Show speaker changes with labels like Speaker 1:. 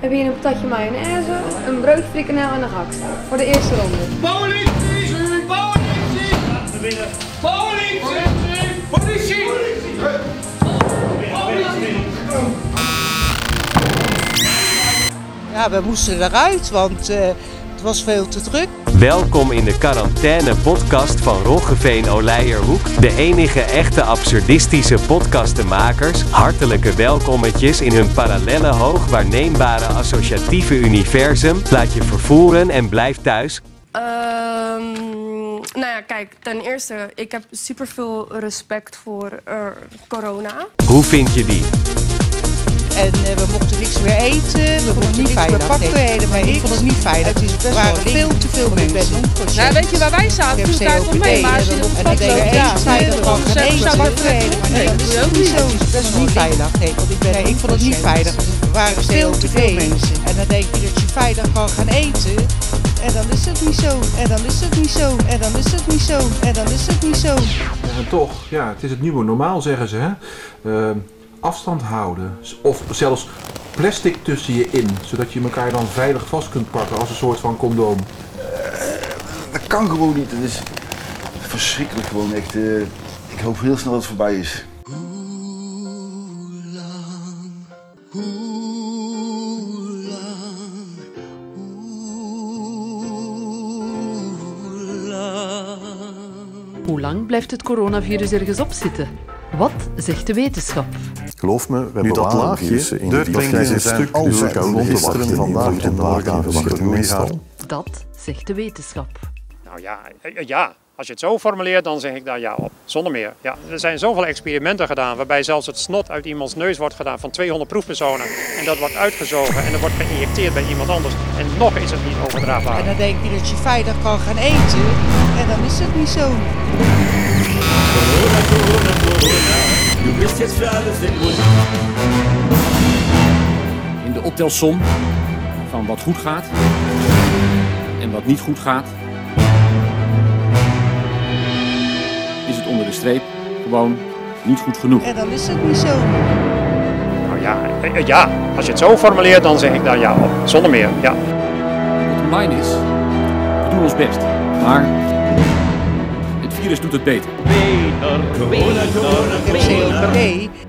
Speaker 1: heb je hier een patatje mayonaise, een broodje frikandel en een gehaktstaart. Voor de eerste ronde.
Speaker 2: Politie! Politie! Politie! Politie!
Speaker 3: Ja, we moesten eruit, want eh, het was veel te druk.
Speaker 4: Welkom in de quarantaine podcast van Roggeveen Oleijerhoek. De enige echte absurdistische podcastenmakers. Hartelijke welkommetjes in hun parallelle hoog waarneembare associatieve universum. Laat je vervoeren en blijf thuis.
Speaker 5: Ehm, nou ja, kijk, ten eerste, ik heb superveel respect voor eh, corona.
Speaker 4: Hoe vind je die?
Speaker 3: En eh, we mochten niks meer eten, we mochten niet veilig. We pakten helemaal niks. Ik vond het niet veilig. Het is best wel veel te veel mensen.
Speaker 6: Nou, weet je waar wij zaten? Toen op mee, maar als je op pad loopt, ja. Nee,
Speaker 3: niet.
Speaker 6: dat doe je ook
Speaker 3: niet
Speaker 6: niet.
Speaker 3: zo. Dat is niet veilig. Nee, want ik, ben nee, ik vond het niet veilig. Er waren veel te veel mensen. En dan denk je dat je veilig kan gaan eten. En dan is het niet zo. En dan is het niet zo. En dan is het niet zo. En dan is het niet zo.
Speaker 7: En toch, ja, het is het nieuwe normaal, zeggen ze. Hè? Eh, afstand houden. Of zelfs plastic tussen je in, zodat je elkaar dan veilig vast kunt pakken als een soort van condoom.
Speaker 8: Dat kan gewoon niet. Het is verschrikkelijk gewoon echt. eh, ik hoop heel snel dat het voorbij is.
Speaker 6: Hoe lang blijft het coronavirus ergens op zitten? Wat zegt de wetenschap?
Speaker 9: Geloof me, we hebben
Speaker 10: Nu dat
Speaker 9: laagje, in
Speaker 10: de zijn
Speaker 9: stuk
Speaker 10: al
Speaker 9: duurder rond
Speaker 10: vandaag en
Speaker 9: en
Speaker 10: morgen
Speaker 9: meestal.
Speaker 10: meestal.
Speaker 6: Dat zegt de wetenschap.
Speaker 11: Nou ja, eh, ja, als je het zo formuleert, dan zeg ik daar ja op. Zonder meer. Ja, er zijn zoveel experimenten gedaan waarbij zelfs het snot uit iemands neus wordt gedaan van 200 proefpersonen. En dat wordt uitgezogen en dat wordt geïnjecteerd bij iemand anders. En nog is het niet overdraagbaar.
Speaker 3: En dan denk je dat je veilig kan gaan eten. En dan is het niet zo.
Speaker 12: In de optelsom van wat goed gaat en wat niet goed gaat, is het onder de streep gewoon niet goed genoeg.
Speaker 3: En dan is het niet zo.
Speaker 11: Nou ja, eh, ja, als je het zo formuleert, dan zeg ik daar ja op. Zonder meer. Ja.
Speaker 12: Bottom line is, we doen ons best, maar virus doet het beter.
Speaker 3: COPD